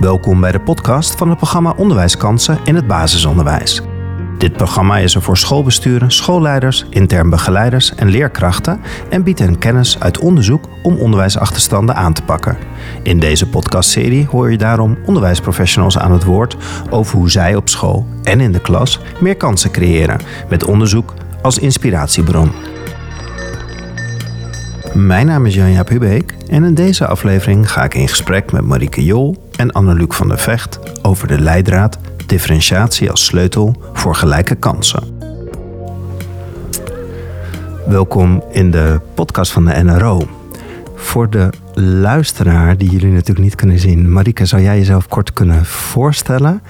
Welkom bij de podcast van het programma Onderwijskansen in het basisonderwijs. Dit programma is er voor schoolbesturen, schoolleiders, intern begeleiders en leerkrachten en biedt hen kennis uit onderzoek om onderwijsachterstanden aan te pakken. In deze podcastserie hoor je daarom onderwijsprofessionals aan het woord over hoe zij op school en in de klas meer kansen creëren, met onderzoek als inspiratiebron. Mijn naam is Jan-Jaap Hubeek en in deze aflevering ga ik in gesprek met Marieke Jol en Anneluc van der Vecht over de leidraad differentiatie als sleutel voor gelijke kansen. Welkom in de podcast van de NRO. Voor de luisteraar die jullie natuurlijk niet kunnen zien, Marieke, zou jij jezelf kort kunnen voorstellen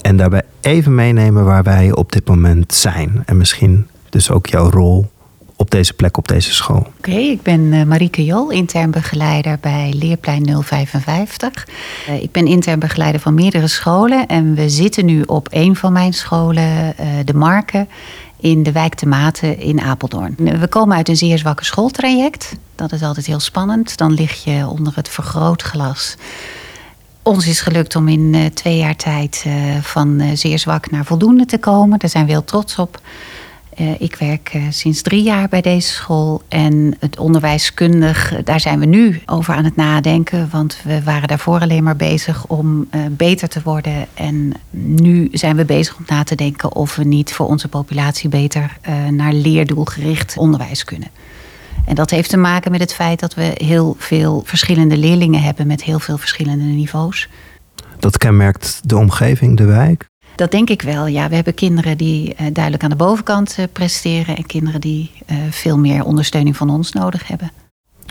en daarbij even meenemen waar wij op dit moment zijn en misschien dus ook jouw rol op deze plek op deze school? Oké, ik ben uh, Marieke Jol, intern begeleider bij Leerplein 055. Uh, ik ben intern begeleider van meerdere scholen en we zitten nu op een van mijn scholen, uh, de Marken, in de wijk de Maten in Apeldoorn. We komen uit een zeer zwakke schooltraject. Dat is altijd heel spannend. Dan lig je onder het vergrootglas. Ons is gelukt om in twee jaar tijd van zeer zwak naar voldoende te komen. Daar zijn we heel trots op. Uh, ik werk uh, sinds drie jaar bij deze school en het onderwijskundig, daar zijn we nu over aan het nadenken. Want we waren daarvoor alleen maar bezig om uh, beter te worden. En nu zijn we bezig om na te denken of we niet voor onze populatie beter naar leerdoelgericht onderwijs kunnen. En dat heeft te maken met het feit dat we heel veel verschillende leerlingen hebben met heel veel verschillende niveaus. Dat kenmerkt de omgeving, de wijk? Dat denk ik wel, ja. We hebben kinderen die uh, duidelijk aan de bovenkant uh, presteren... en kinderen die uh, veel meer ondersteuning van ons nodig hebben.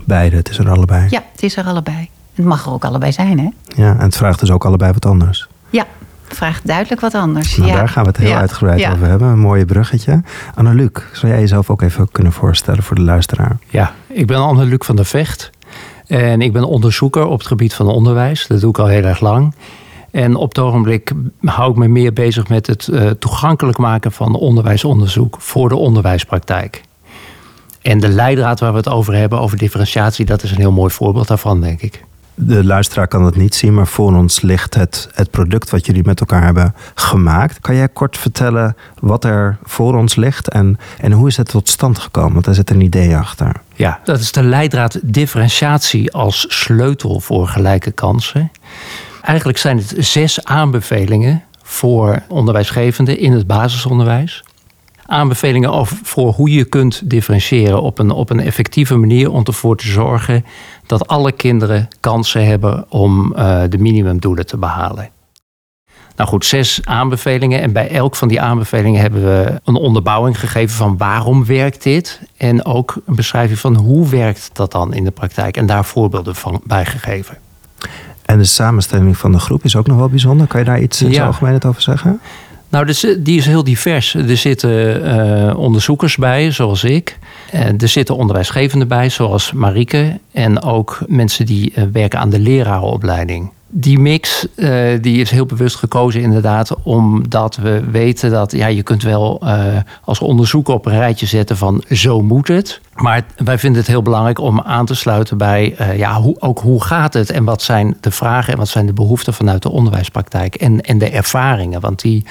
Beide, het is er allebei. Ja, het is er allebei. Het mag er ook allebei zijn, hè? Ja, en het vraagt dus ook allebei wat anders. Ja, het vraagt duidelijk wat anders. Nou, ja. Daar gaan we het heel ja. uitgebreid ja. over hebben. Een mooie bruggetje. Anneluc, zou jij jezelf ook even kunnen voorstellen voor de luisteraar? Ja, ik ben Anneluc van der Vecht. En ik ben onderzoeker op het gebied van onderwijs. Dat doe ik al heel erg lang. En op het ogenblik hou ik me meer bezig met het uh, toegankelijk maken van onderwijsonderzoek voor de onderwijspraktijk. En de leidraad waar we het over hebben, over differentiatie, dat is een heel mooi voorbeeld daarvan, denk ik. De luisteraar kan het niet zien, maar voor ons ligt het, het product wat jullie met elkaar hebben gemaakt. Kan jij kort vertellen wat er voor ons ligt en, en hoe is het tot stand gekomen? Want daar zit een idee achter. Ja, dat is de leidraad differentiatie als sleutel voor gelijke kansen. Eigenlijk zijn het zes aanbevelingen voor onderwijsgevenden in het basisonderwijs. Aanbevelingen over, voor hoe je kunt differentiëren op een, op een effectieve manier om ervoor te zorgen dat alle kinderen kansen hebben om uh, de minimumdoelen te behalen. Nou goed, zes aanbevelingen. En bij elk van die aanbevelingen hebben we een onderbouwing gegeven van waarom werkt dit. En ook een beschrijving van hoe werkt dat dan in de praktijk. En daar voorbeelden van bijgegeven. En de samenstelling van de groep is ook nog wel bijzonder. Kan je daar iets in ja. algemeen over zeggen? Nou, dus, die is heel divers. Er zitten uh, onderzoekers bij, zoals ik. Uh, er zitten onderwijsgevenden bij, zoals Marieke. En ook mensen die uh, werken aan de lerarenopleiding. Die mix die is heel bewust gekozen inderdaad, omdat we weten dat ja, je kunt wel als onderzoeker op een rijtje zetten van zo moet het. Maar wij vinden het heel belangrijk om aan te sluiten bij ja, hoe, ook hoe gaat het en wat zijn de vragen en wat zijn de behoeften vanuit de onderwijspraktijk en, en de ervaringen. Want die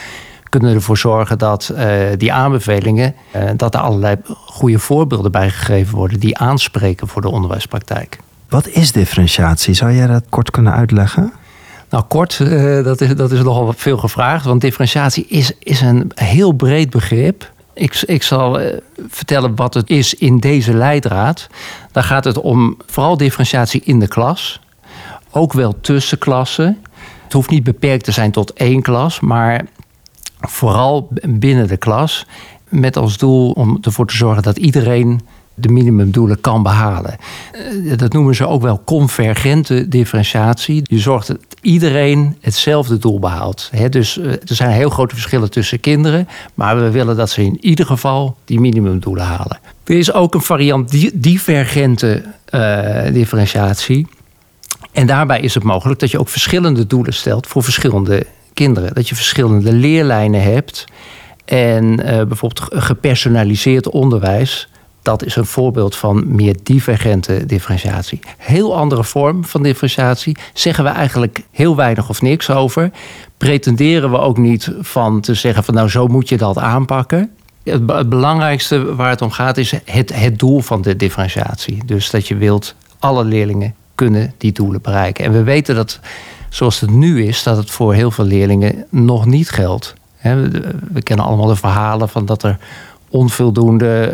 kunnen ervoor zorgen dat die aanbevelingen, dat er allerlei goede voorbeelden bijgegeven worden die aanspreken voor de onderwijspraktijk. Wat is differentiatie? Zou jij dat kort kunnen uitleggen? Nou, kort, uh, dat, is, dat is nogal veel gevraagd, want differentiatie is, is een heel breed begrip. Ik, ik zal vertellen wat het is in deze leidraad. Daar gaat het om vooral differentiatie in de klas, ook wel tussen klassen. Het hoeft niet beperkt te zijn tot één klas, maar vooral binnen de klas. Met als doel om ervoor te zorgen dat iedereen de minimumdoelen kan behalen. Dat noemen ze ook wel convergente differentiatie. Je zorgt dat iedereen hetzelfde doel behaalt. dus er zijn heel grote verschillen tussen kinderen, maar we willen dat ze in ieder geval die minimumdoelen halen. Er is ook een variant divergente uh, differentiatie. En daarbij is het mogelijk dat je ook verschillende doelen stelt voor verschillende kinderen. Dat je verschillende leerlijnen hebt. En bijvoorbeeld gepersonaliseerd onderwijs Dat is een voorbeeld van meer divergente differentiatie. Heel andere vorm van differentiatie. Zeggen we eigenlijk heel weinig of niks over. Pretenderen we ook niet van te zeggen van nou zo moet je dat aanpakken. Het, belangrijkste waar het om gaat is het, het doel van de differentiatie. Dus dat je wilt alle leerlingen kunnen die doelen bereiken. En we weten dat zoals het nu is, dat het voor heel veel leerlingen nog niet geldt. We kennen allemaal de verhalen van dat er onvoldoende,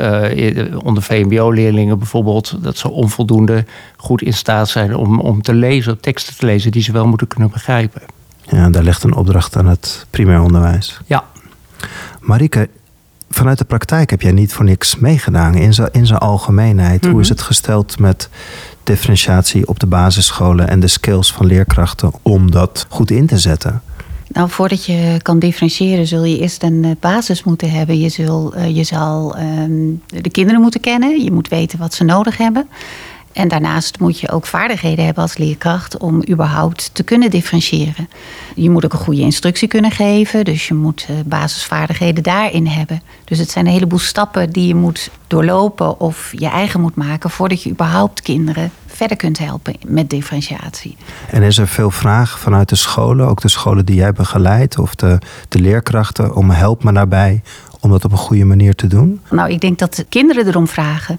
uh, onder VMBO-leerlingen bijvoorbeeld, dat ze onvoldoende goed in staat zijn om, om te lezen, teksten te lezen die ze wel moeten kunnen begrijpen. Ja, daar ligt een opdracht aan het primair onderwijs. Ja. Marike, vanuit de praktijk heb jij niet voor niks meegedaan in zijn, in zijn algemeenheid. Hoe is mhm. het gesteld met differentiatie op de basisscholen en de skills van leerkrachten om dat goed in te zetten? Nou, voordat je kan differentiëren, zul je eerst een eh, basis moeten hebben. Je, zul, uh, je zal um, de kinderen moeten kennen. Je moet weten wat ze nodig hebben. En daarnaast moet je ook vaardigheden hebben als leerkracht om überhaupt te kunnen differentiëren. Je moet ook een goede instructie kunnen geven, dus je moet eh, basisvaardigheden daarin hebben. Dus het zijn een heleboel stappen die je moet doorlopen of je eigen moet maken voordat je überhaupt kinderen verder kunt helpen met differentiatie. En is er veel vraag vanuit de scholen, ook de scholen die jij begeleidt of de, de leerkrachten, om help me daarbij om dat op een goede manier te doen? Nou, ik denk dat de kinderen erom vragen.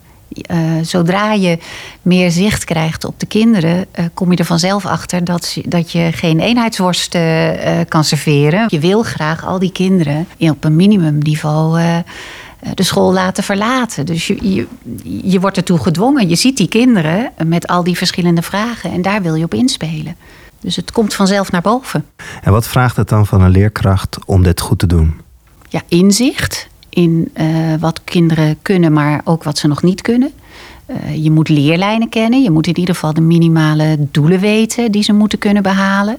Uh, zodra je meer zicht krijgt op de kinderen, uh, kom je er vanzelf achter dat, dat je geen eenheidsworst uh, kan serveren. Je wil graag al die kinderen op een minimumniveau de school laten verlaten. Dus je, je, je wordt ertoe gedwongen. Je ziet die kinderen met al die verschillende vragen en daar wil je op inspelen. Dus het komt vanzelf naar boven. En wat vraagt het dan van een leerkracht om dit goed te doen? Ja, inzicht in uh, wat kinderen kunnen, maar ook wat ze nog niet kunnen. Uh, je moet leerlijnen kennen. Je moet in ieder geval de minimale doelen weten die ze moeten kunnen behalen.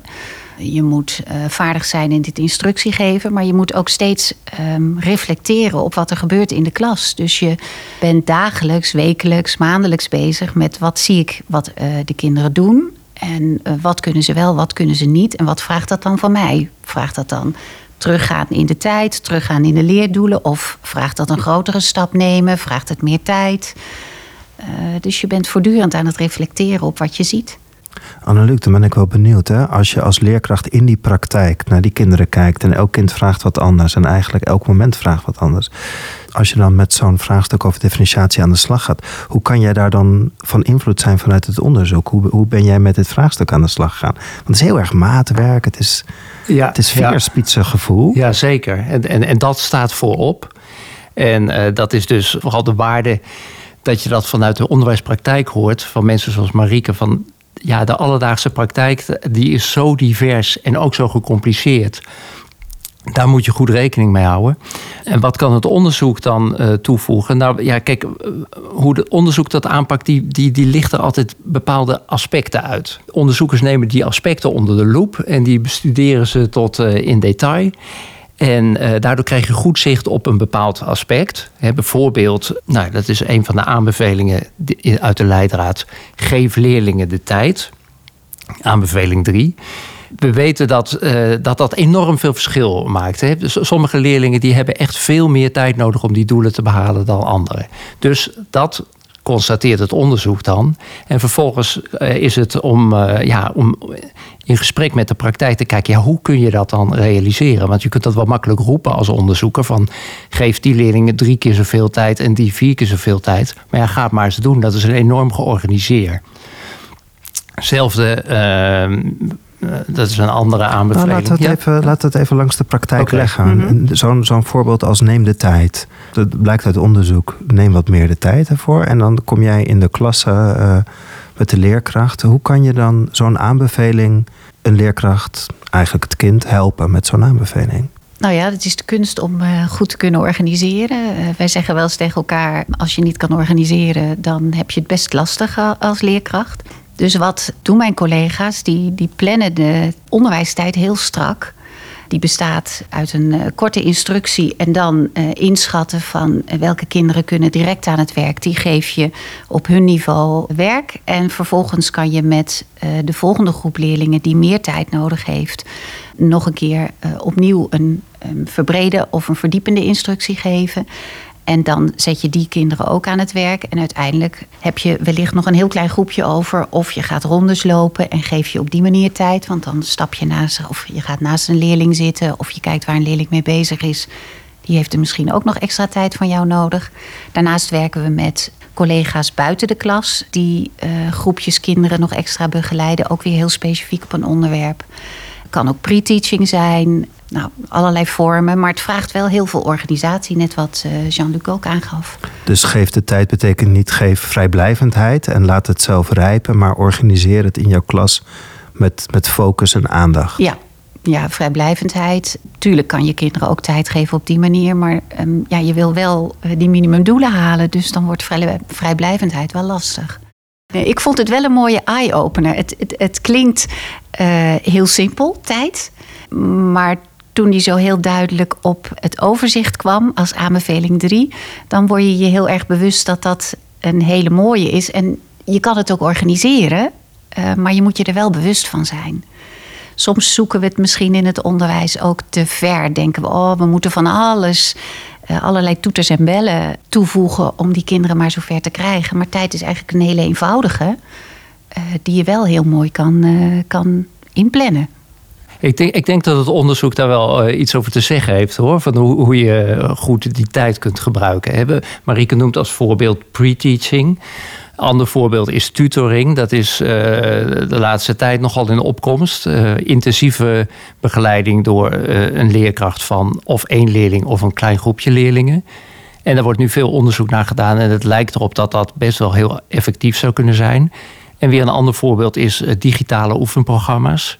Je moet uh, vaardig zijn in dit instructie geven, maar je moet ook steeds um, reflecteren op wat er gebeurt in de klas. Dus je bent dagelijks, wekelijks, maandelijks bezig met wat zie ik wat uh, de kinderen doen. En wat kunnen ze wel, wat kunnen ze niet. En wat vraagt dat dan van mij? Vraagt dat dan teruggaan in de tijd, teruggaan in de leerdoelen? Of vraagt dat een grotere stap nemen? Vraagt het meer tijd? Dus je bent voortdurend aan het reflecteren op wat je ziet. Anneluc, dan ben ik wel benieuwd. Hè? Als je als leerkracht in die praktijk naar die kinderen kijkt en elk kind vraagt wat anders en eigenlijk elk moment vraagt wat anders. Als je dan met zo'n vraagstuk over differentiatie aan de slag gaat, hoe kan jij daar dan van invloed zijn vanuit het onderzoek? Hoe, hoe ben jij met dit vraagstuk aan de slag gegaan? Want het is heel erg maatwerk, het is, ja, het is gevoel. Ja, zeker. En, en, en dat staat voorop. En uh, dat is dus vooral de waarde dat je dat vanuit de onderwijspraktijk hoort van mensen zoals Marieke. Van ja, de alledaagse praktijk die is zo divers en ook zo gecompliceerd. Daar moet je goed rekening mee houden. En wat kan het onderzoek dan uh, toevoegen? Nou ja, kijk, uh, hoe het onderzoek dat aanpakt, die, die, die lichten altijd bepaalde aspecten uit. Onderzoekers nemen die aspecten onder de loep en die bestuderen ze tot uh, in detail. En uh, daardoor krijg je goed zicht op een bepaald aspect. Bijvoorbeeld, nou, dat is een van de aanbevelingen uit de leidraad. Geef leerlingen de tijd. Aanbeveling 3. We weten dat, uh, dat dat enorm veel verschil maakt. Hè. Dus sommige leerlingen die hebben echt veel meer tijd nodig om die doelen te behalen dan anderen. Dus dat constateert het onderzoek dan. En vervolgens uh, is het om, uh, ja, om in gesprek met de praktijk te kijken, ja, hoe kun je dat dan realiseren? Want je kunt dat wel makkelijk roepen als onderzoeker van geef die leerlingen drie keer zoveel tijd en die vier keer zoveel tijd. Maar ja, ga het maar eens doen. Dat is een enorm georganiseerd. Hetzelfde uh, eh, dat is een andere aanbeveling. Nou, laat, het even, laat het even langs de praktijk okay. leggen. Mm -hmm. Zo'n zo'n voorbeeld als neem de tijd. Dat blijkt uit onderzoek. Neem wat meer de tijd ervoor. En dan kom jij in de klasse uh, met de leerkracht. Hoe kan je dan zo'n aanbeveling een leerkracht, eigenlijk het kind, helpen met zo'n aanbeveling? Nou ja, het is de kunst om uh, goed te kunnen organiseren. Uh, wij zeggen wel eens tegen elkaar: als je niet kan organiseren, dan heb je het best lastig als leerkracht. Dus wat doen mijn collega's? Die, die plannen de onderwijstijd heel strak. Die bestaat uit een uh, korte instructie en dan uh, inschatten van uh, welke kinderen kunnen direct aan het werk. Die geef je op hun niveau werk. En vervolgens kan je met de volgende groep leerlingen die meer tijd nodig heeft, nog een keer opnieuw een, een verbreden of een verdiepende instructie geven. En dan zet je die kinderen ook aan het werk. En uiteindelijk heb je wellicht nog een heel klein groepje over. Of je gaat rondes lopen en geef je op die manier tijd. Want dan stap je naast, of je gaat naast een leerling zitten. Of je kijkt waar een leerling mee bezig is. Die heeft er misschien ook nog extra tijd van jou nodig. Daarnaast werken we met collega's buiten de klas. Die uh, groepjes kinderen nog extra begeleiden. Ook weer heel specifiek op een onderwerp. Kan ook pre-teaching zijn nou, allerlei vormen. Maar het vraagt wel heel veel organisatie, net wat eh, Jean-Luc ook aangaf. Dus geef de tijd betekent niet geef vrijblijvendheid en laat het zelf rijpen, maar organiseer het in jouw klas met, met focus en aandacht. Ja. Ja, vrijblijvendheid. Tuurlijk kan je kinderen ook tijd geven op die manier. Maar ehm, ja, je wil wel uh, die minimumdoelen halen. Dus dan wordt vrij, vrijblijvendheid wel lastig. Ik vond het wel een mooie eye-opener. Het, het, het klinkt uh, heel simpel, tijd. Maar toen die zo heel duidelijk op het overzicht kwam als aanbeveling 3, dan word je je heel erg bewust dat dat een hele mooie is. En je kan het ook organiseren, uh, maar je moet je er wel bewust van zijn. Soms zoeken we het misschien in het onderwijs ook te ver. Denken we, oh, we moeten van alles, uh, allerlei toeters en bellen toevoegen om die kinderen maar zover te krijgen. Maar tijd is eigenlijk een hele eenvoudige, uh, die je wel heel mooi kan, kan inplannen. Ik denk, ik denk dat het onderzoek daar wel uh, iets over te zeggen heeft hoor. Van hoe, hoe je goed die tijd kunt gebruiken. Hebben. Marieke noemt als voorbeeld pre-teaching. Ander voorbeeld is tutoring. Dat is uh, de laatste tijd nogal in opkomst. Intensieve begeleiding door een leerkracht van of één leerling of een klein groepje leerlingen. En er wordt nu veel onderzoek naar gedaan en het lijkt erop dat dat best wel heel effectief zou kunnen zijn. En weer een ander voorbeeld is digitale oefenprogramma's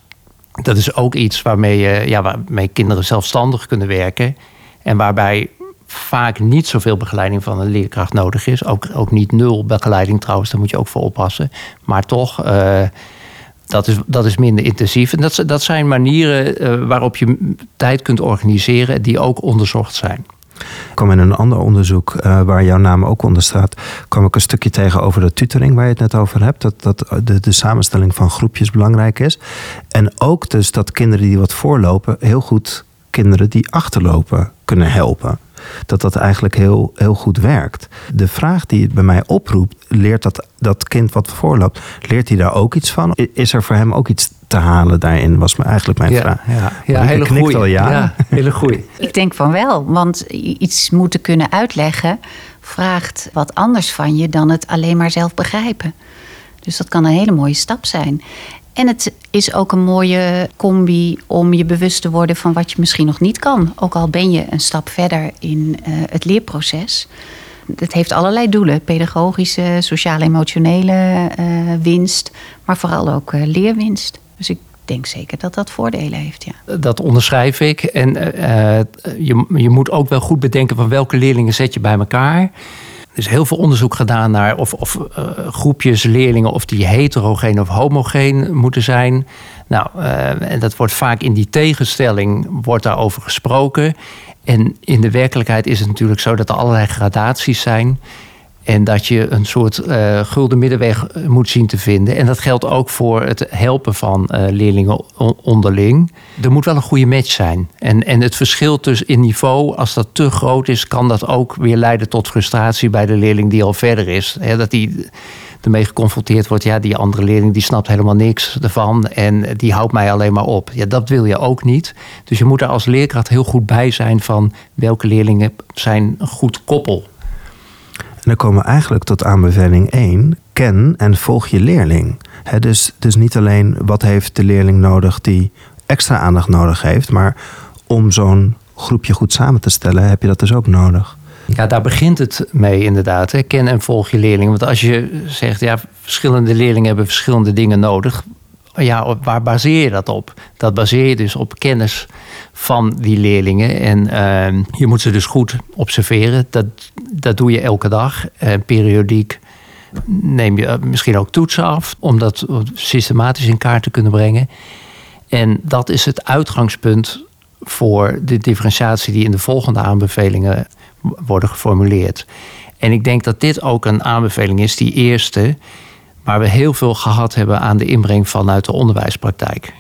dat is ook iets waarmee, je, ja, waarmee kinderen zelfstandig kunnen werken. En waarbij vaak niet zoveel begeleiding van een leerkracht nodig is. Ook, ook niet nul begeleiding trouwens, daar moet je ook voor oppassen. Maar toch, uh, dat, is, dat is minder intensief. En dat, dat zijn manieren uh, waarop je tijd kunt organiseren die ook onderzocht zijn. Ik kwam in een ander onderzoek uh, waar jouw naam ook onder staat, kwam ik een stukje tegen over de tutoring waar je het net over hebt. Dat, dat de samenstelling van groepjes belangrijk is. En ook dus dat kinderen die wat voorlopen, heel goed kinderen die achterlopen kunnen helpen. Dat dat eigenlijk heel, heel goed werkt. De vraag die het bij mij oproept, leert dat, dat kind wat voorloopt, leert hij daar ook iets van? Is er voor hem ook iets te halen daarin, was eigenlijk mijn ja, vraag. Ja, ja hele goeie. Al ja. ja, hele goeie. Ik denk van wel, want iets moeten kunnen uitleggen vraagt wat anders van je dan het alleen maar zelf begrijpen. Dus dat kan een hele mooie stap zijn. En het is ook een mooie combi om je bewust te worden van wat je misschien nog niet kan. Ook al ben je een stap verder in uh, het leerproces. Het heeft allerlei doelen: pedagogische, sociaal-emotionele uh, winst, maar vooral ook uh, leerwinst. Dus ik denk zeker dat dat voordelen heeft. Ja. Dat onderschrijf ik. En je, je moet ook wel goed bedenken van welke leerlingen zet je bij elkaar. Er is heel veel onderzoek gedaan naar of, of uh, groepjes leerlingen of die heterogeen of homogeen moeten zijn. Nou, uh, en dat wordt vaak in die tegenstelling wordt daarover gesproken. En in de werkelijkheid is het natuurlijk zo dat er allerlei gradaties zijn. En dat je een soort uh, gulden middenweg moet zien te vinden. En dat geldt ook voor het helpen van uh, leerlingen onderling. Er moet wel een goede match zijn. En, en het verschil tussen in niveau, als dat te groot is, kan dat ook weer leiden tot frustratie bij de leerling die al verder is. Dat die ermee geconfronteerd wordt. Ja, die andere leerling die snapt helemaal niks ervan. En die houdt mij alleen maar op. Ja, dat wil je ook niet. Dus je moet er als leerkracht heel goed bij zijn van welke leerlingen zijn een goed koppel. En dan komen we eigenlijk tot aanbeveling 1. Ken en volg je leerling. He, dus, dus niet alleen wat heeft de leerling nodig die extra aandacht nodig heeft, maar om zo'n groepje goed samen te stellen, heb je dat dus ook nodig. Ja, daar begint het mee inderdaad. Ken en volg je leerling. Want als je zegt, ja, verschillende leerlingen hebben verschillende dingen nodig. Ja, waar baseer je dat op? Dat baseer je dus op kennis van die leerlingen. En uh, je moet ze dus goed observeren. Dat, dat doe je elke dag. En periodiek neem je misschien ook toetsen af. Om dat systematisch in kaart te kunnen brengen. En dat is het uitgangspunt voor de differentiatie die in de volgende aanbevelingen worden geformuleerd. En ik denk dat dit ook een aanbeveling is, die eerste, waar we heel veel gehad hebben aan de inbreng vanuit de onderwijspraktijk.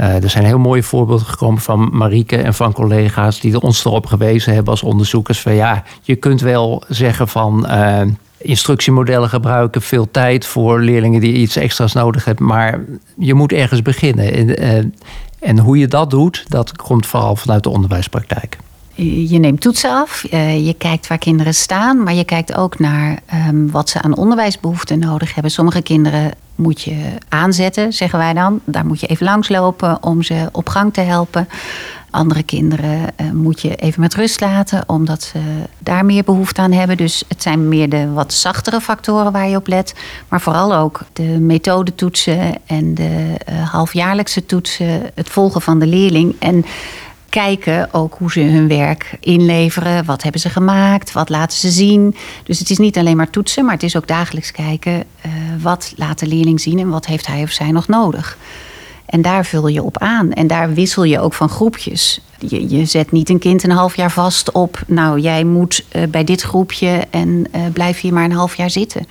Uh, er zijn heel mooie voorbeelden gekomen van Marieke en van collega's die ons erop gewezen hebben als onderzoekers. Van ja, je kunt wel zeggen van uh, instructiemodellen gebruiken, veel tijd voor leerlingen die iets extra's nodig hebben, maar je moet ergens beginnen. En, uh, en hoe je dat doet, dat komt vooral vanuit de onderwijspraktijk. Je neemt toetsen af, je kijkt waar kinderen staan, maar je kijkt ook naar um, wat ze aan onderwijsbehoeften nodig hebben. Sommige kinderen moet je aanzetten, zeggen wij dan. Daar moet je even langslopen om ze op gang te helpen. Andere kinderen uh, moet je even met rust laten, omdat ze daar meer behoefte aan hebben. Dus het zijn meer de wat zachtere factoren waar je op let. Maar vooral ook de methodetoetsen en de halfjaarlijkse toetsen, het volgen van de leerling. En kijken ook hoe ze hun werk inleveren. Wat hebben ze gemaakt? Wat laten ze zien? Dus het is niet alleen maar toetsen, maar het is ook dagelijks kijken. Uh, wat laat de leerling zien en wat heeft hij of zij nog nodig? En daar vul je op aan. En daar wissel je ook van groepjes. Je, je zet niet een kind een half jaar vast op. Nou, jij moet uh, bij dit groepje en uh, blijf hier maar een half jaar zitten.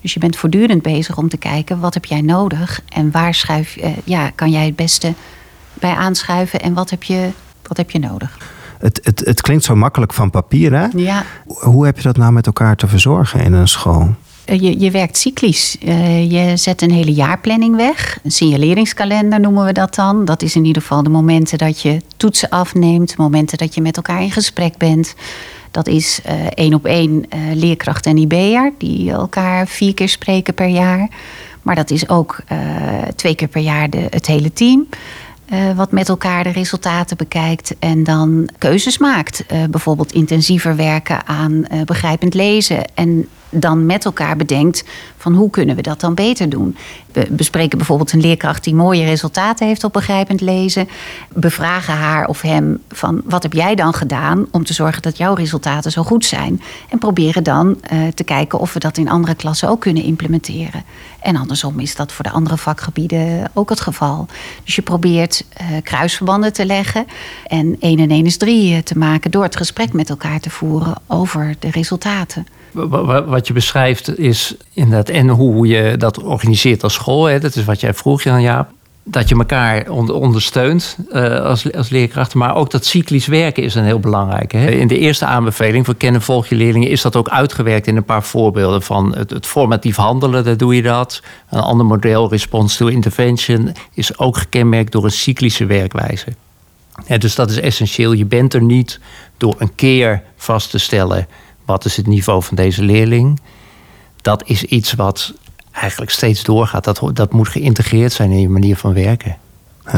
Dus je bent voortdurend bezig om te kijken wat heb jij nodig en waar schuif, ja, kan jij het beste bij aanschuiven en wat heb je wat heb je nodig? Het, het, het klinkt zo makkelijk van papier, hè? Ja. Hoe heb je dat nou met elkaar te verzorgen in een school? Je, je werkt cyclisch. Uh, je zet een hele jaarplanning weg. Een signaleringskalender noemen we dat dan. Dat is in ieder geval de momenten dat je toetsen afneemt. Momenten dat je met elkaar in gesprek bent. Dat is uh, één op één uh, leerkracht en IB'er. Die elkaar vier keer spreken per jaar. Maar dat is ook twee keer per jaar de, het hele team. Uh, wat met elkaar de resultaten bekijkt en dan keuzes maakt. Uh, bijvoorbeeld intensiever werken aan uh, begrijpend lezen. En dan met elkaar bedenkt van hoe kunnen we dat dan beter doen. We bespreken bijvoorbeeld een leerkracht die mooie resultaten heeft op begrijpend lezen. Bevragen haar of hem van wat heb jij dan gedaan om te zorgen dat jouw resultaten zo goed zijn. En proberen dan uh, te kijken of we dat in andere klassen ook kunnen implementeren. En andersom is dat voor de andere vakgebieden ook het geval. Dus je probeert uh, kruisverbanden te leggen en 1 en 1 is 3 te maken door het gesprek met elkaar te voeren over de resultaten wat je beschrijft is inderdaad en hoe je dat organiseert als school. Hè, dat is wat jij vroeg, Jan Jaap. Dat je elkaar ondersteunt uh, als, als leerkrachten. Maar ook dat cyclisch werken is een heel belangrijk. Hè. In de eerste aanbeveling voor kennen volg je leerlingen is dat ook uitgewerkt in een paar voorbeelden. Van het, formatief handelen, daar doe je dat. Een ander model, response to intervention, is ook gekenmerkt door een cyclische werkwijze. Dus dat is essentieel. Je bent er niet door een keer vast te stellen wat is het niveau van deze leerling? Dat is iets wat eigenlijk steeds doorgaat. Dat, dat moet geïntegreerd zijn in je manier van werken.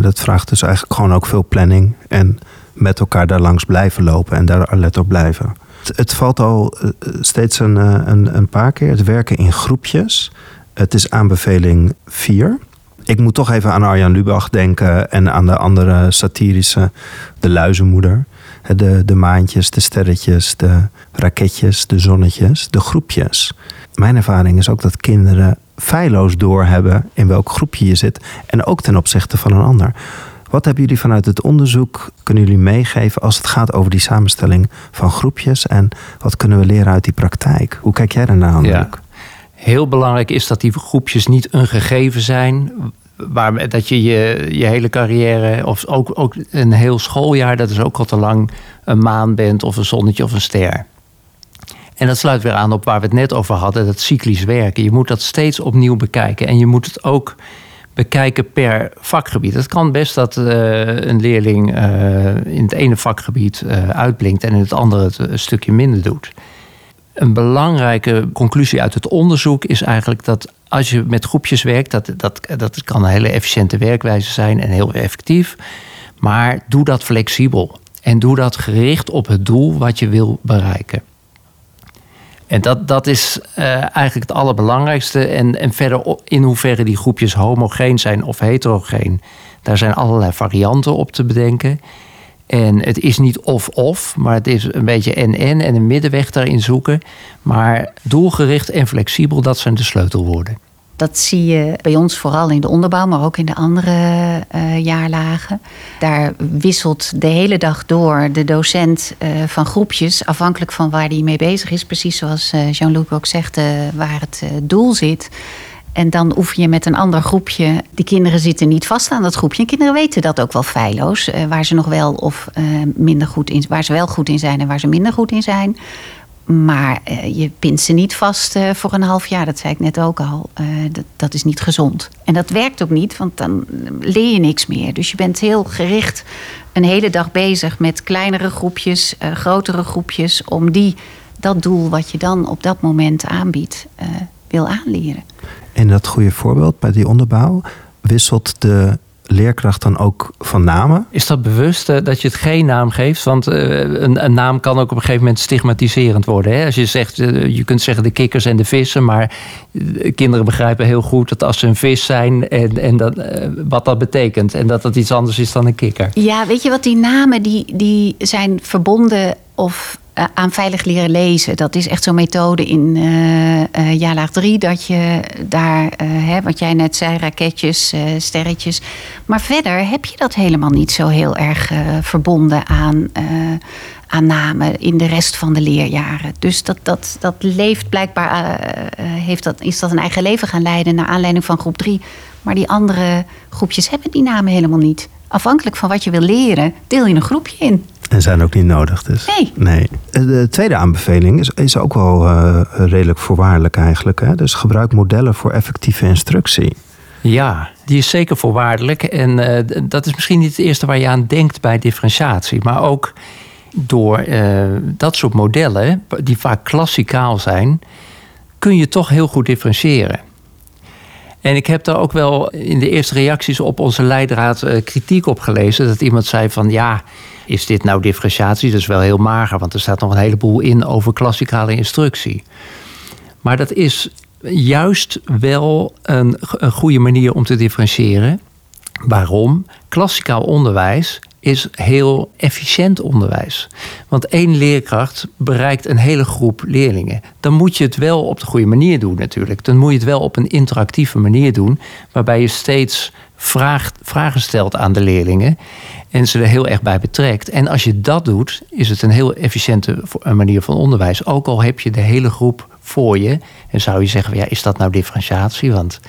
Dat vraagt dus eigenlijk gewoon ook veel planning. En met elkaar daar langs blijven lopen en daar alert op blijven. Het, het valt al eh, steeds een, eh, een, een paar keer. Het werken in groepjes. Het is aanbeveling 4. Ik moet toch even aan Arjan Lubach denken en aan de andere satirische, de luizenmoeder. De, de maantjes, de sterretjes, de raketjes, de zonnetjes, de groepjes. Mijn ervaring is ook dat kinderen feilloos doorhebben in welk groepje je zit. En ook ten opzichte van een ander. Wat hebben jullie vanuit het onderzoek kunnen jullie meegeven als het gaat over die samenstelling van groepjes? En wat kunnen we leren uit die praktijk? Hoe kijk jij daarnaar, ja. Heel belangrijk is dat die groepjes niet een gegeven zijn waar, dat je, je je hele carrière, of ook, ook een heel schooljaar, dat is ook al te lang een maan bent of een zonnetje of een ster. En dat sluit weer aan op waar we het net over hadden, dat cyclisch werken. Je moet dat steeds opnieuw bekijken. En je moet het ook bekijken per vakgebied. Het kan best dat uh, een leerling uh, in het ene vakgebied uh, uitblinkt en in het andere het een stukje minder doet. Een belangrijke conclusie uit het onderzoek is eigenlijk dat als je met groepjes werkt, dat, dat, dat kan een hele efficiënte werkwijze zijn en heel effectief. Maar doe dat flexibel. En doe dat gericht op het doel wat je wil bereiken. En dat, dat is uh, eigenlijk het allerbelangrijkste. En, en verder in hoeverre die groepjes homogeen zijn of heterogeen. Daar zijn allerlei varianten op te bedenken. En het is niet of-of, maar het is een beetje en-en en een middenweg daarin zoeken. Maar doelgericht en flexibel, dat zijn de sleutelwoorden. Dat zie je bij ons vooral in de onderbouw, maar ook in de andere uh, jaarlagen. Daar wisselt de hele dag door de docent uh, van groepjes, afhankelijk van waar hij mee bezig is. Precies zoals uh, Jean-Luc ook zegt, waar het doel zit. En dan oefen je met een ander groepje. Die kinderen zitten niet vast aan dat groepje. En kinderen weten dat ook wel feilloos. Uh, waar ze nog wel of uh, minder goed in waar ze wel goed in zijn en waar ze minder goed in zijn. Maar uh, je pint ze niet vast voor een half jaar. Dat zei ik net ook al. Dat, dat, is niet gezond. En dat werkt ook niet, want dan leer je niks meer. Dus je bent heel gericht een hele dag bezig met kleinere groepjes, grotere groepjes. Om die, dat doel wat je dan op dat moment aanbiedt, wil aanleren. En dat goede voorbeeld bij die onderbouw, wisselt de leerkracht dan ook van namen? Is dat bewust uh, dat je het geen naam geeft? Want uh, een, een, naam kan ook op een gegeven moment stigmatiserend worden. Hè? Als je zegt, uh, je kunt zeggen de kikkers en de vissen, maar kinderen begrijpen heel goed dat als ze een vis zijn en, en dat, wat dat betekent. En dat dat iets anders is dan een kikker. Ja, weet je wat, die namen die, die zijn verbonden of eh, aan veilig leren lezen. Dat is echt zo'n methode in uh, jaarlaag 3. Dat je daar, hè, wat jij net zei, raketjes, sterretjes. Maar verder heb je dat helemaal niet zo heel erg verbonden aan, aan namen in de rest van de leerjaren. Dus dat, dat, dat leeft blijkbaar, heeft dat, is dat een eigen leven gaan leiden naar aanleiding van groep 3. Maar die andere groepjes hebben die namen helemaal niet. Afhankelijk van wat je wil leren, deel je een groepje in. En zijn ook niet nodig dus. Nee. nee. De tweede aanbeveling is, is ook wel uh, redelijk voorwaardelijk eigenlijk. Hè? Dus gebruik modellen voor effectieve instructie. Ja, die is zeker voorwaardelijk. En uh, dat is misschien niet het eerste waar je aan denkt bij differentiatie. Maar ook door uh, dat soort modellen, die vaak klassikaal zijn, kun je toch heel goed differentiëren. En ik heb daar ook wel in de eerste reacties op onze leidraad kritiek op gelezen. Dat iemand zei van ja, is dit nou differentiatie? Dat is wel heel mager, want er staat nog een heleboel in over klassikale instructie. Maar dat is juist wel een, een goede manier om te differentiëren. Waarom? Klassikaal onderwijs is heel efficiënt onderwijs. Want één leerkracht bereikt een hele groep leerlingen. Dan moet je het wel op de goede manier doen natuurlijk. Dan moet je het wel op een interactieve manier doen, waarbij je steeds vragen stelt aan de leerlingen en ze er heel erg bij betrekt. En als je dat doet, is het een heel efficiënte manier van onderwijs. Ook al heb je de hele groep voor je. En zou je zeggen, ja, is dat nou differentiatie? Want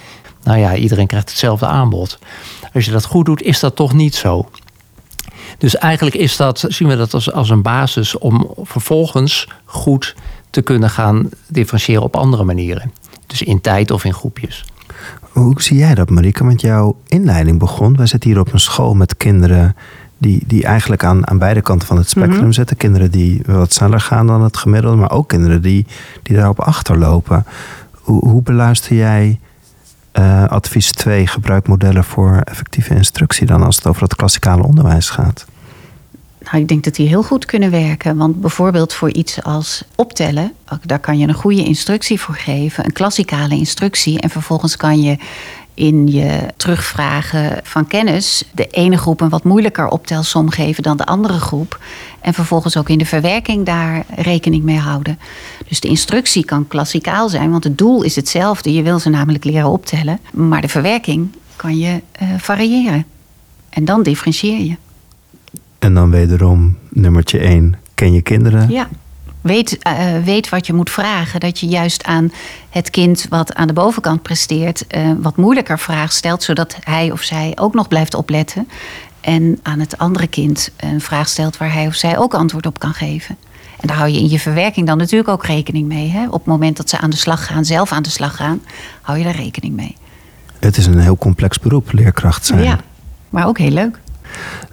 nou ja, iedereen krijgt hetzelfde aanbod. Als je dat goed doet, is dat toch niet zo. Dus eigenlijk is dat, zien we dat als, als een basis om vervolgens goed te kunnen gaan differentiëren op andere manieren. Dus in tijd of in groepjes. Hoe zie jij dat, Marike? Want jouw inleiding begon. Wij zitten hier op een school met kinderen die, die eigenlijk aan, aan beide kanten van het spectrum mhm. zitten. Kinderen die wat sneller gaan dan het gemiddelde, maar ook kinderen die, die daarop achterlopen. Hoe, hoe beluister jij uh, advies 2, gebruik modellen voor effectieve instructie dan als het over het klassikale onderwijs gaat? Nou, ik denk dat die heel goed kunnen werken. Want bijvoorbeeld voor iets als optellen, daar kan je een goede instructie voor geven, een klassikale instructie. En vervolgens kan je in je terugvragen van kennis de ene groep een wat moeilijker optelsom geven dan de andere groep. En vervolgens ook in de verwerking daar rekening mee houden. Dus de instructie kan klassikaal zijn, want het doel is hetzelfde. Je wil ze namelijk leren optellen. Maar de verwerking kan je uh, variëren. En dan differentieer je. En dan wederom nummertje 1, ken je kinderen? Ja. Weet, uh, weet wat je moet vragen. Dat je juist aan het kind wat aan de bovenkant presteert, uh, wat moeilijker vraag stelt, zodat hij of zij ook nog blijft opletten. En aan het andere kind een vraag stelt waar hij of zij ook antwoord op kan geven. En daar hou je in je verwerking dan natuurlijk ook rekening mee. Hè? Op het moment dat ze aan de slag gaan, zelf aan de slag gaan, hou je daar rekening mee. Het is een heel complex beroep, leerkracht zijn. Ja, maar ook heel leuk.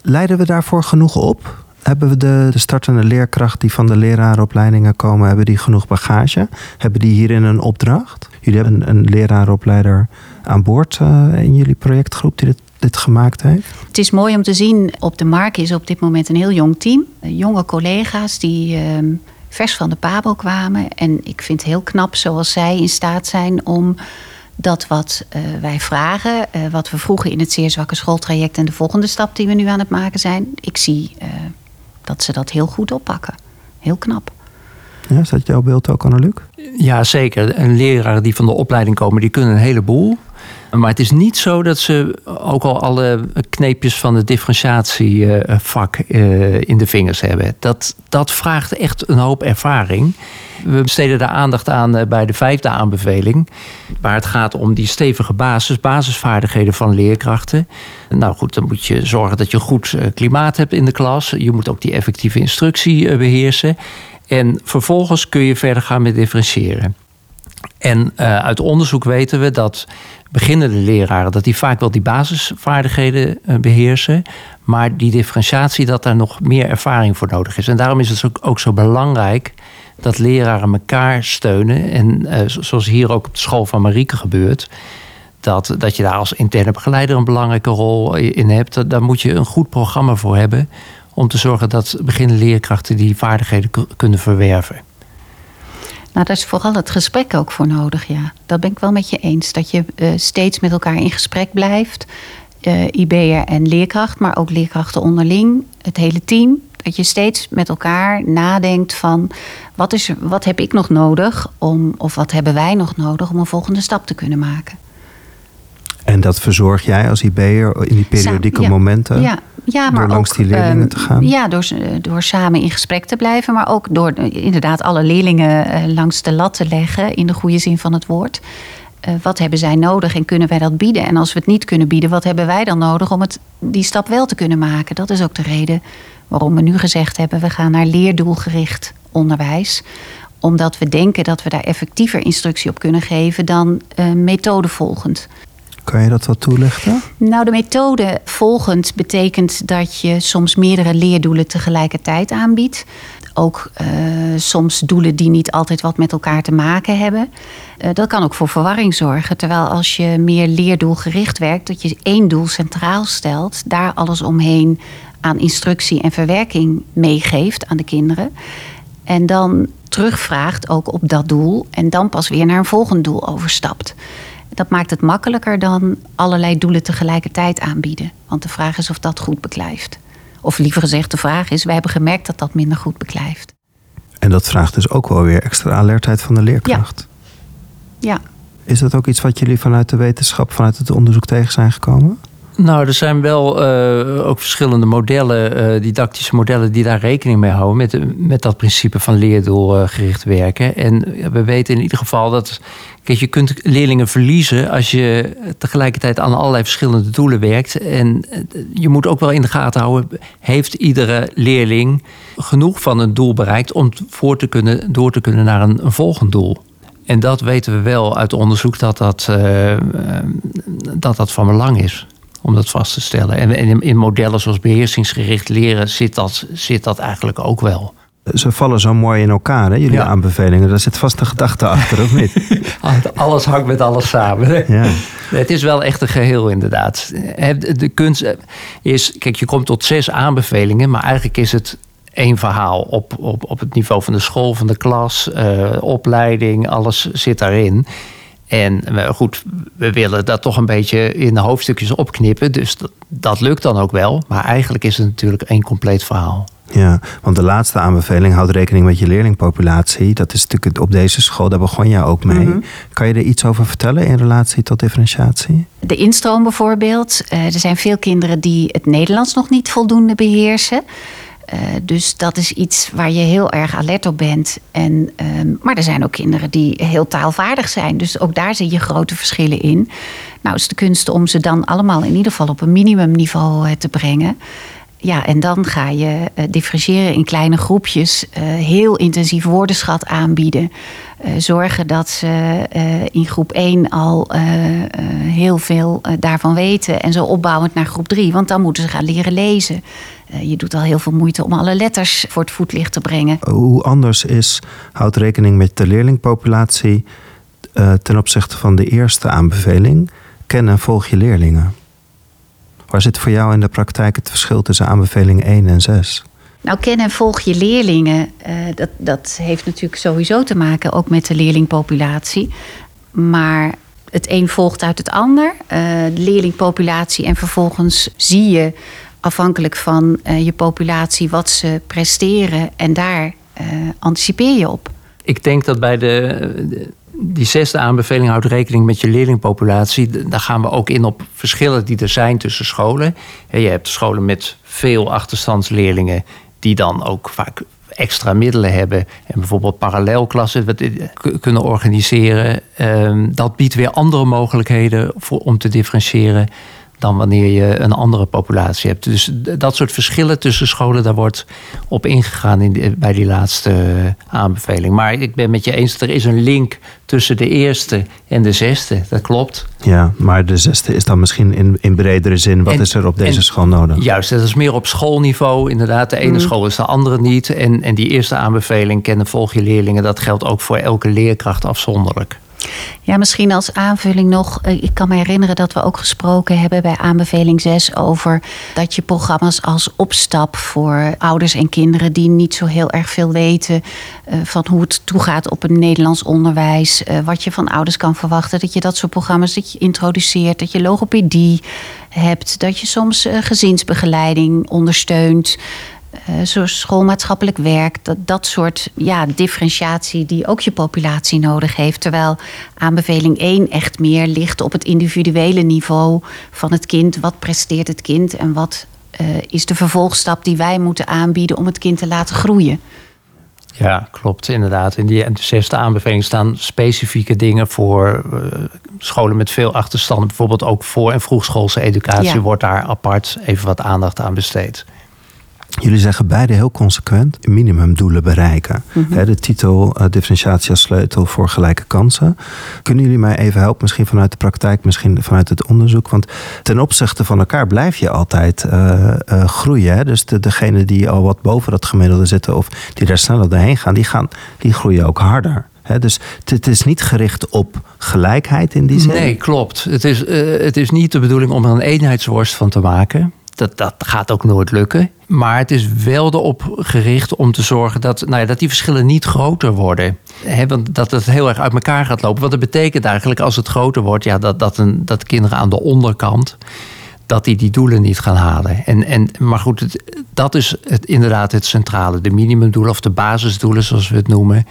Leiden we daarvoor genoeg op? Hebben we de, de startende leerkracht die van de leraaropleidingen komen, hebben die genoeg bagage? Hebben die hierin een opdracht? Jullie hebben een, een leraaropleider aan boord uh, in jullie projectgroep die dit, dit gemaakt heeft? Het is mooi om te zien, op de markt is op dit moment een heel jong team. Jonge collega's die uh, vers van de Pabel kwamen. En ik vind het heel knap zoals zij in staat zijn om dat wat uh, wij vragen, uh, wat we vroegen in het zeer zwakke schooltraject en de volgende stap die we nu aan het maken zijn, ik zie uh, dat ze dat heel goed oppakken. Heel knap. Ja, is dat jouw beeld ook, Luc? Ja, zeker. Een leraar die van de opleiding komen, die kunnen een heleboel. Maar het is niet zo dat ze ook al alle kneepjes van het differentiatievak uh, in de vingers hebben. Dat, dat vraagt echt een hoop ervaring. We besteden daar aandacht aan eh, bij de vijfde aanbeveling. Waar het gaat om die stevige basis, basisvaardigheden van leerkrachten. Nou goed, dan moet je zorgen dat je goed eh, klimaat hebt in de klas. Je moet ook die effectieve instructie beheersen. En vervolgens kun je verder gaan met differentiëren. En uit onderzoek weten we dat beginnende leraren... dat die vaak wel die basisvaardigheden uh, beheersen... maar die differentiatie, dat daar nog meer ervaring voor nodig is. En daarom is het ook, ook zo belangrijk dat leraren elkaar steunen. En uh, zoals hier ook op de school van Marieke gebeurt... Dat, dat je daar als interne begeleider een belangrijke rol in hebt. Daar moet je een goed programma voor hebben... om te zorgen dat beginnende leerkrachten die vaardigheden kunnen verwerven. Nou, daar is vooral het gesprek ook voor nodig, ja. Dat ben ik wel met je eens. Dat je uh, steeds met elkaar in gesprek blijft. Uh, IB'er en leerkracht, maar ook leerkrachten onderling. Het hele team. Dat je steeds met elkaar nadenkt van... wat, is wat heb ik nog nodig om, of wat hebben wij nog nodig... om een volgende stap te kunnen maken. En dat verzorg jij als IB'er in die periodieke ja, momenten? Ja, ja, maar door langs ook, die leerlingen um, te gaan? Ja, door, door samen in gesprek te blijven. Maar ook door inderdaad alle leerlingen uh, langs de lat te leggen. In de goede zin van het woord. Uh, wat hebben zij nodig en kunnen wij dat bieden? En als we het niet kunnen bieden, wat hebben wij dan nodig om het, die stap wel te kunnen maken? Dat is ook de reden waarom we nu gezegd hebben: we gaan naar leerdoelgericht onderwijs omdat we denken dat we daar effectiever instructie op kunnen geven dan uh, methodevolgend. Kan je dat wat toelichten? Nou, de methode volgend betekent dat je soms meerdere leerdoelen tegelijkertijd aanbiedt. Ook uh, soms doelen die niet altijd wat met elkaar te maken hebben. Uh, dat kan ook voor verwarring zorgen. Terwijl als je meer leerdoelgericht werkt, dat je één doel centraal stelt, daar alles omheen aan instructie en verwerking meegeeft aan de kinderen. En dan terugvraagt ook op dat doel en dan pas weer naar een volgend doel overstapt. Dat maakt het makkelijker dan allerlei doelen tegelijkertijd aanbieden. Want de vraag is of dat goed beklijft. Of liever gezegd, de vraag is: wij hebben gemerkt dat dat minder goed beklijft. En dat vraagt dus ook wel weer extra alertheid van de leerkracht. Ja. ja. Is dat ook iets wat jullie vanuit de wetenschap, vanuit het onderzoek tegen zijn gekomen? Nou, er zijn wel uh, ook verschillende modellen, uh, didactische modellen, die daar rekening mee houden met, met dat principe van leerdoelgericht werken. En we weten in ieder geval dat kijk, je kunt leerlingen verliezen als je tegelijkertijd aan allerlei verschillende doelen werkt. En je moet ook wel in de gaten houden, heeft iedere leerling genoeg van een doel bereikt om voor te kunnen, door te kunnen naar een, volgend doel? En dat weten we wel uit onderzoek dat dat, dat, dat van belang is om dat vast te stellen. En in, in modellen zoals beheersingsgericht leren zit dat, zit dat eigenlijk ook wel. Ze vallen zo mooi in elkaar, hè, jullie ja. aanbevelingen. Daar zit vast een gedachte achter, of niet? alles hangt met alles samen. Ja. Het is wel echt een geheel, inderdaad. De kunst is, kijk, je komt tot zes aanbevelingen, maar eigenlijk is het één verhaal op, op, op het niveau van de school, van de klas, uh, opleiding, alles zit daarin. En goed, we willen dat toch een beetje in de hoofdstukjes opknippen. Dus dat, dat, lukt dan ook wel. Maar eigenlijk is het natuurlijk één compleet verhaal. Ja, want de laatste aanbeveling houdt rekening met je leerlingpopulatie. Dat is natuurlijk op deze school, daar begon jij ook mee. Mm-hmm. Kan je er iets over vertellen in relatie tot differentiatie? De instroom bijvoorbeeld. Uh, er zijn veel kinderen die het Nederlands nog niet voldoende beheersen. Uh, dus dat is iets waar je heel erg alert op bent. En, uh, maar er zijn ook kinderen die heel taalvaardig zijn. Dus ook daar zie je grote verschillen in. Nou is de kunst om ze dan allemaal in ieder geval op een minimumniveau uh, te brengen. Ja, en dan ga je differentiëren in kleine groepjes. heel intensief woordenschat aanbieden. Zorgen dat ze in groep 1 al heel veel daarvan weten. En zo opbouwend naar groep 3. Want dan moeten ze gaan leren lezen. Je doet al heel veel moeite om alle letters voor het voetlicht te brengen. Hoe anders is, houdt rekening met de leerlingpopulatie ten opzichte van de eerste aanbeveling. Ken en volg je leerlingen. Waar zit voor jou in de praktijk het verschil tussen aanbeveling 1 en 6? Nou, ken en volg je leerlingen. Uh, dat, dat heeft natuurlijk sowieso te maken ook met de leerlingpopulatie. Maar het een volgt uit het ander. de leerlingpopulatie en vervolgens zie je afhankelijk van uh, je populatie wat ze presteren. En daar anticipeer je op. Ik denk dat bij de, de, die zesde aanbeveling houdt rekening met je leerlingpopulatie. Daar gaan we ook in op verschillen die er zijn tussen scholen. Je hebt scholen met veel achterstandsleerlingen die dan ook vaak extra middelen hebben en bijvoorbeeld parallelklassen kunnen organiseren. Ehm, dat biedt weer andere mogelijkheden voor, om te differentiëren dan wanneer je een andere populatie hebt. Dus dat soort verschillen tussen scholen, daar wordt op ingegaan in bij die laatste aanbeveling. Maar ik ben met je eens, er is een link tussen de eerste en de zesde. Dat klopt. Ja, maar de zesde is dan misschien in, in bredere zin. Wat is er op deze school nodig? Juist, dat is meer op schoolniveau. Inderdaad, de ene mm. school is de andere niet. En, en die eerste aanbeveling, kennen volg je leerlingen, dat geldt ook voor elke leerkracht afzonderlijk. Ja, misschien als aanvulling nog. Eh, ik kan me herinneren dat we ook gesproken hebben bij aanbeveling 6 over dat je programma's als opstap voor ouders en kinderen die niet zo heel erg veel weten uh, van hoe het toegaat op een Nederlands onderwijs, uh, wat je van ouders kan verwachten, dat je dat soort programma's dat je introduceert, dat je logopedie hebt, dat je soms gezinsbegeleiding ondersteunt. Uh, zoals schoolmaatschappelijk werk, dat, dat soort ja, differentiatie die ook je populatie nodig heeft. Terwijl aanbeveling 1 echt meer ligt op het individuele niveau van het kind. Wat presteert het kind en wat uh, is de vervolgstap die wij moeten aanbieden om het kind te laten groeien? Ja, klopt, inderdaad. In die de zesde aanbeveling staan specifieke dingen voor uh, scholen met veel achterstanden. Bijvoorbeeld ook voor- en vroegschoolse educatie ja. wordt daar apart even wat aandacht aan besteed. Jullie zeggen beide heel consequent minimumdoelen bereiken. Mhm. De titel uh, differentiatie als sleutel voor gelijke kansen. Kunnen jullie mij even helpen, misschien vanuit de praktijk, misschien vanuit het onderzoek? Want ten opzichte van elkaar blijf je altijd uh, uh, groeien. Hè? Dus de, degene die al wat boven dat gemiddelde zitten of die daar sneller doorheen gaan, die, gaan, die groeien ook harder. dus het is niet gericht op gelijkheid in die zin. Nee, klopt. Het is, het is niet de bedoeling om er een eenheidsworst van te maken. Dat, dat gaat ook nooit lukken. Maar het is wel erop gericht om te zorgen dat, nou ja, dat die verschillen niet groter worden. He, want dat het heel erg uit elkaar gaat lopen. Wat dat betekent eigenlijk als het groter wordt, ja, dat, dat, een, dat kinderen aan de onderkant dat die die doelen niet gaan halen. En, en, maar goed, het, dat is het, inderdaad het centrale. De minimumdoelen of de basisdoelen, zoals we het noemen,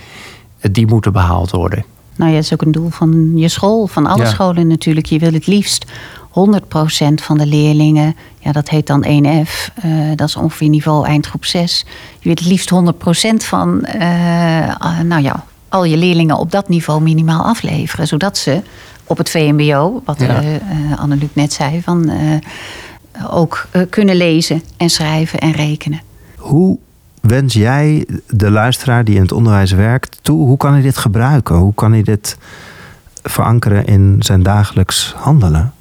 die moeten behaald worden. Nou ja, dat is ook een doel van je school, van alle scholen natuurlijk. Je wil het liefst 100% van de leerlingen, ja, dat heet dan 1F, uh, eh, dat is ongeveer niveau eindgroep 6. Je wilt het liefst 100% van uh, nou ja, al je leerlingen op dat niveau minimaal afleveren, zodat ze op het VMBO, wat ja. uh, Anneluc net zei, van, ook kunnen lezen en schrijven en rekenen. Hoe wens jij de luisteraar die in het onderwijs werkt toe? Hoe kan hij dit gebruiken? Hoe kan hij dit verankeren in zijn dagelijks handelen?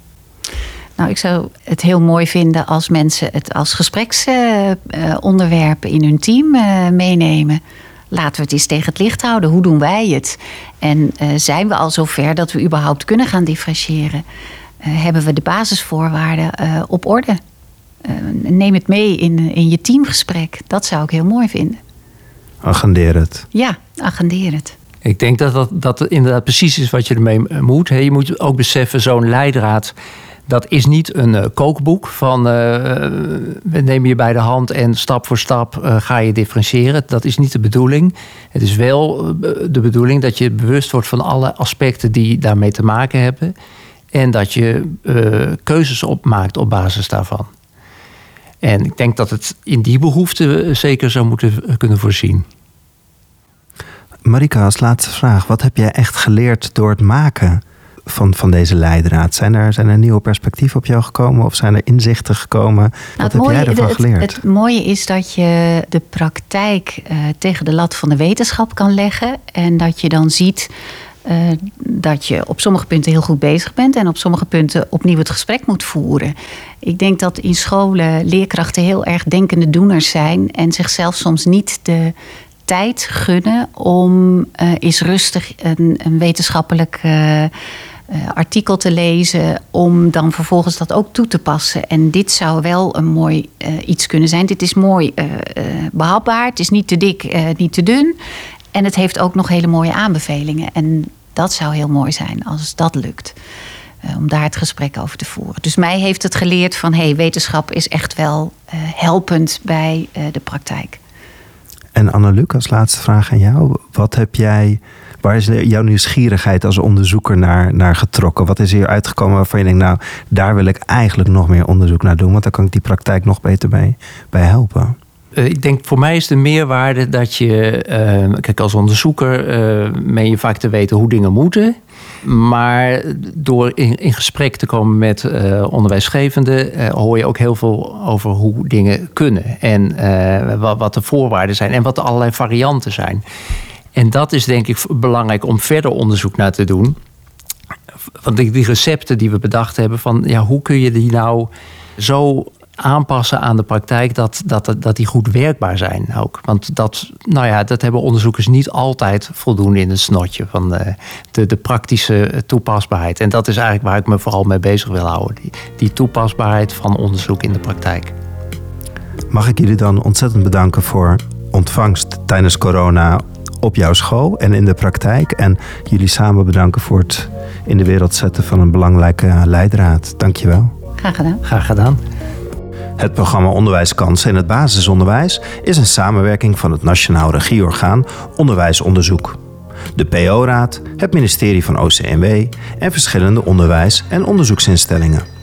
Nou, ik zou het heel mooi vinden als mensen het als gespreksonderwerp in hun team eh, meenemen. Laten we het eens tegen het licht houden. Hoe doen wij het? En uh, zijn we al zover dat we überhaupt kunnen gaan differentiëren? Uh, hebben we de basisvoorwaarden op orde? neem het mee in, in je teamgesprek. Dat zou ik heel mooi vinden. Agendeer het. Ja, agendeer het. Ik denk dat dat, dat inderdaad precies is wat je ermee moet. Je moet ook beseffen, zo'n leidraad dat is niet een uh, kookboek van uh, we nemen je bij de hand en stap voor stap ga je differentiëren. Dat is niet de bedoeling. Het is wel de bedoeling dat je bewust wordt van alle aspecten die daarmee te maken hebben. En dat je keuzes opmaakt op basis daarvan. En ik denk dat het in die behoefte zeker zou moeten kunnen voorzien. Marika, als laatste vraag. Wat heb jij echt geleerd door het maken van, van deze leidraad? Zijn er, zijn er nieuwe perspectieven op jou gekomen of zijn er inzichten gekomen? Wat nou, heb jij ervan geleerd? Het, het, mooie is dat je de praktijk uh, tegen de lat van de wetenschap kan leggen. En dat je dan ziet uh, dat je op sommige punten heel goed bezig bent en op sommige punten opnieuw het gesprek moet voeren. Ik denk dat in scholen leerkrachten heel erg denkende doeners zijn en zichzelf soms niet de tijd gunnen om uh, eens rustig een, een wetenschappelijk uh, artikel te lezen, om dan vervolgens dat ook toe te passen. En dit zou wel een mooi uh, iets kunnen zijn. Dit is mooi uh, behapbaar, het is niet te dik, niet te dun. En het heeft ook nog hele mooie aanbevelingen. En dat zou heel mooi zijn als dat lukt. om daar het gesprek over te voeren. Dus mij heeft het geleerd van hey, wetenschap is echt wel helpend bij de praktijk. En Anne-Luc, als laatste vraag aan jou. Wat heb jij Waar is jouw nieuwsgierigheid als onderzoeker naar, naar getrokken? Wat is hier uitgekomen waarvan je denkt, nou, daar wil ik eigenlijk nog meer onderzoek naar doen, want daar kan ik die praktijk nog beter bij, bij helpen? Eh, ik denk voor mij is de meerwaarde dat je, uh, kijk, als onderzoeker uh, meen je vaak te weten hoe dingen moeten. Maar door in, in gesprek te komen met uh, onderwijsgevenden, hoor je ook heel veel over hoe dingen kunnen. En wat de voorwaarden zijn en wat de allerlei varianten zijn. En dat is denk ik belangrijk om verder onderzoek naar te doen. Want die, recepten die we bedacht hebben, van ja, hoe kun je die nou zo aanpassen aan de praktijk, dat, dat, dat die goed werkbaar zijn ook. Want dat, nou ja, dat hebben onderzoekers niet altijd voldoende in het snotje van de, de, de praktische toepasbaarheid. En dat is eigenlijk waar ik me vooral mee bezig wil houden. Die, die toepasbaarheid van onderzoek in de praktijk. Mag ik jullie dan ontzettend bedanken voor ontvangst tijdens corona op jouw school en in de praktijk. En jullie samen bedanken voor het in de wereld zetten van een belangrijke leidraad. Dankjewel. Graag gedaan. Graag gedaan. Het programma Onderwijskansen in het basisonderwijs is een samenwerking van het Nationaal Regieorgaan Onderwijsonderzoek, de PO-raad, het ministerie van OCMW en verschillende onderwijs- en onderzoeksinstellingen.